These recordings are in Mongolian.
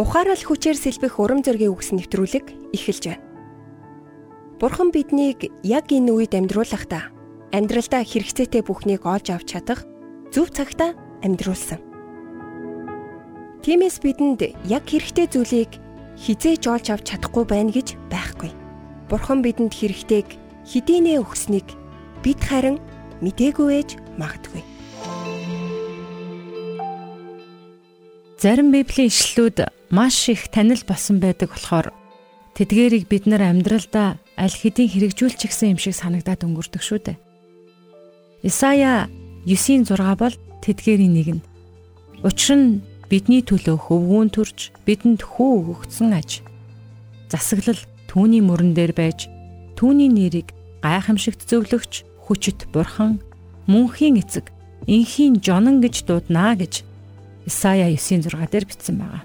Ухаарал хүчээр сэлбэх урам зоригийн үгс нэвтрүүлэг эхэлж байна. Бурхан биднийг яг энэ үед амьдруулахдаа амьдралдаа хэрэгцээтэй бүхнийг олж авч чадах зөв цагтаа амьдруулсан. Тиймээс бидэнд яг хэрэгтэй зүйлийг хизээж олж авч чадахгүй байна гэж байхгүй. Бурхан бидэнд хэрэгтэйг хэдийнэ өгснийг бид харин мдээгүй ээж магадгүй. Зарим библийн ишлэлүүд маш их танил болсон байдаг болохоор тэдгэрийг бид нар амьдралдаа аль хэдийн хэрэгжүүлчих гсэн юм шиг санагдаад өнгөрдөг шүү дээ. Исая 9-6 бол тэдгэрийн нэг нь. Учир нь бидний төлөө хөвгүүн төрж бидэнд хүү өгөгдсөн аж. Засаглал түүний мөрөн дээр байж түүний нэрийг гайхамшигт зөвлөгч хүчит бурхан мөнхийн эцэг инхийн жонон гэж дууднаа гэж Исая 9-6 дээр бичсэн байгаа.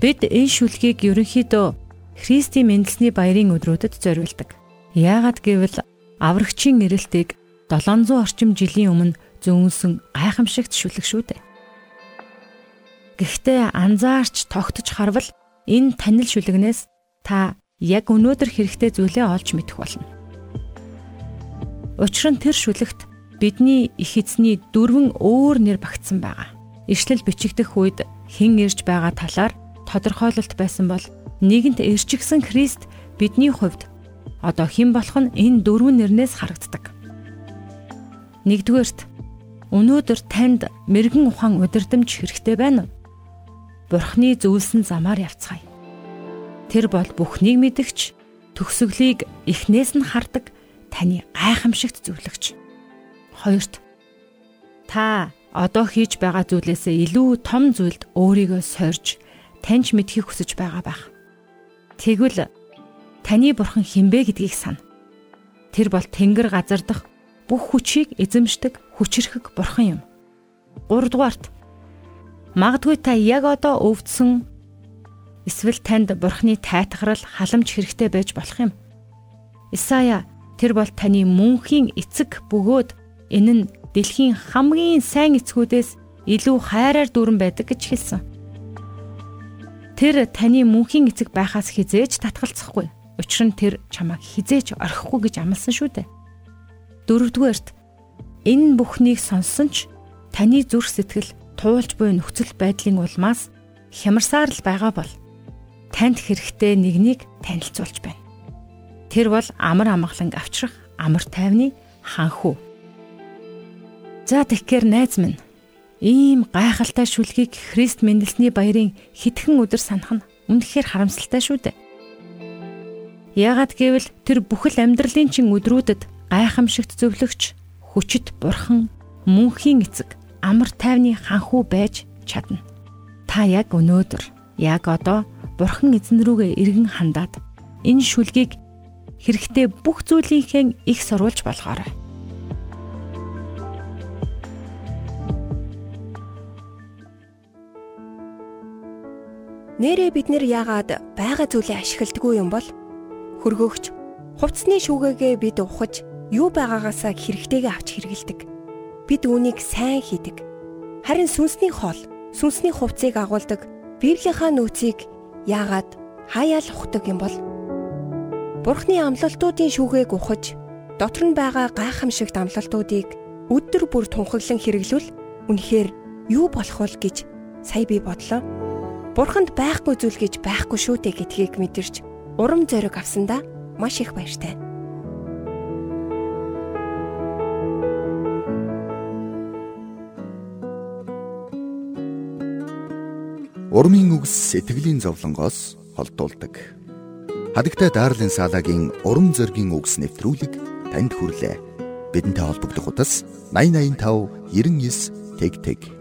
Бид энэ шүлгийг ерөнхийдөө Христийн мэндэлсний баярын өдрүүдэд зориулдаг. Яагаад гэвэл аврагчийн эрэлтийг 700 орчим жилийн өмнө зөөнсөн гайхамшигт шүлэг шүү дээ. Гэхдээ анзаарч тогтож харвал энэ танил шүлэгнээс та яг өнөөдөр хэрэгтэй зүйлээ олж мэдэх болно. Учир нь тэр шүлэгт бидний их эзний дөрвөн өөр нэр багтсан байгаа. Ишлэл бичигдэх үед хэн ирж байгаа талаар тодорхойлолт байсан бол нэгэнт ирчгсэн Христ бидний хувьд одоо хэн болох нь энэ дөрвөн нэрнээс харагддаг. Нэгдүгээрт өнөөдөр танд мэрэгэн ухаан удирдамж хэрэгтэй байна уу? Бурхны зөвлөсөн замаар явцгаая. Тэр бол бүхнийг мэдгч, төгсгөлийг эхнээс нь хардаг таны гайхамшигт зөвлөгч. Хоёрт та одоо хийж байгаа зүйлээсээ илүү том зүйлд өөрийгөө сорж таньж мэдхийг хүсэж байгаа байх. Тэгвэл таны бурхан хинбэ гэдгийг сана. Тэр бол тэнгэр газар дах бүх хүчийг эзэмшдэг хүчрхэг бурхан юм. 3 дугаарт магадгүй та яг одоо өвдсөн эсвэл танд бурхны тайтгарал халамж хэрэгтэй байж болох юм. Исая тэр бол таны мөнхийн эцэг бөгөөд энэ нь дэлхийн хамгийн сайн эцгүүдээс илүү хайраар дүүрэн байдаг гэж хэлсэн. Тэр таны мөнхийн эцэг байхаас хизээж татгалцахгүй. Учир нь тэр чамайг хизээж орхихгүй гэж амласан шүү дээ. Дөрөвдүгээрт энэ бүхнийг сонссон ч таны зүрх сэтгэл туулж буй нөхцөл байдлын улмаас хямарсаар л байгаа бол танд хэрэгтэй нэгнийг танилцуулж байна. Тэр бол амар амгалан авчрах амар тайвны ханхүү. За тэгэхээр найз минь Ийм гайхалтай шүлгийг Христ мэндэлсний баярын хитгэн өдөр санах нь үнэхээр харамсалтай шүү дээ. Яагад гэвэл тэр бүхэл амьдралын чин өдрүүдэд гайхамшигт зөвлөгч, хүчит бурхан, мөнхийн эцэг, амар тайвны ханхүү байж чадна. Та яг өнөөдөр, яг одоо бурхан эзэн рүүгээ эргэн хандаад энэ шүлгийг хэрэгтэй бүх зүйлийнхээ их сурвалж болгоорой. Нэрээ бид нэр яагаад байгаа зүйлээ ашигладаггүй юм бол хөргөөгч хувцсны шүүгээгээ бид ухаж юу байгаагаасаа хэрэгтэйгээ авч хэрэгэлдэг. Бид үүнийг сайн хийдэг. Харин сүнсний хоол, сүнсний хувцсыг агуулдаг Библийн нөөцийг яагаад хаяал ухдаг юм бол Бурхны амлалтуудын шүүгээг ухаж дотор нь байгаа гайхамшигт амлалтуудыг өдөр бүр тунхаглан хэрэглүүл үнэхээр юу болох вэ гэж сая би бодлоо. Бурханд байхгүй зүйл гэж байхгүй шүү дээ гэдгийг мэдэрч урам зориг авсандаа маш их баяртай. Урмын үгс сэтгэлийн зовлонгоос холдуулдаг. Хадагтай Дарлин Салагийн урам зоригийн үгс нэвтрүүлэг танд хүрлээ. Бидэнтэй холбогдох утас 8085 99 тэг тэг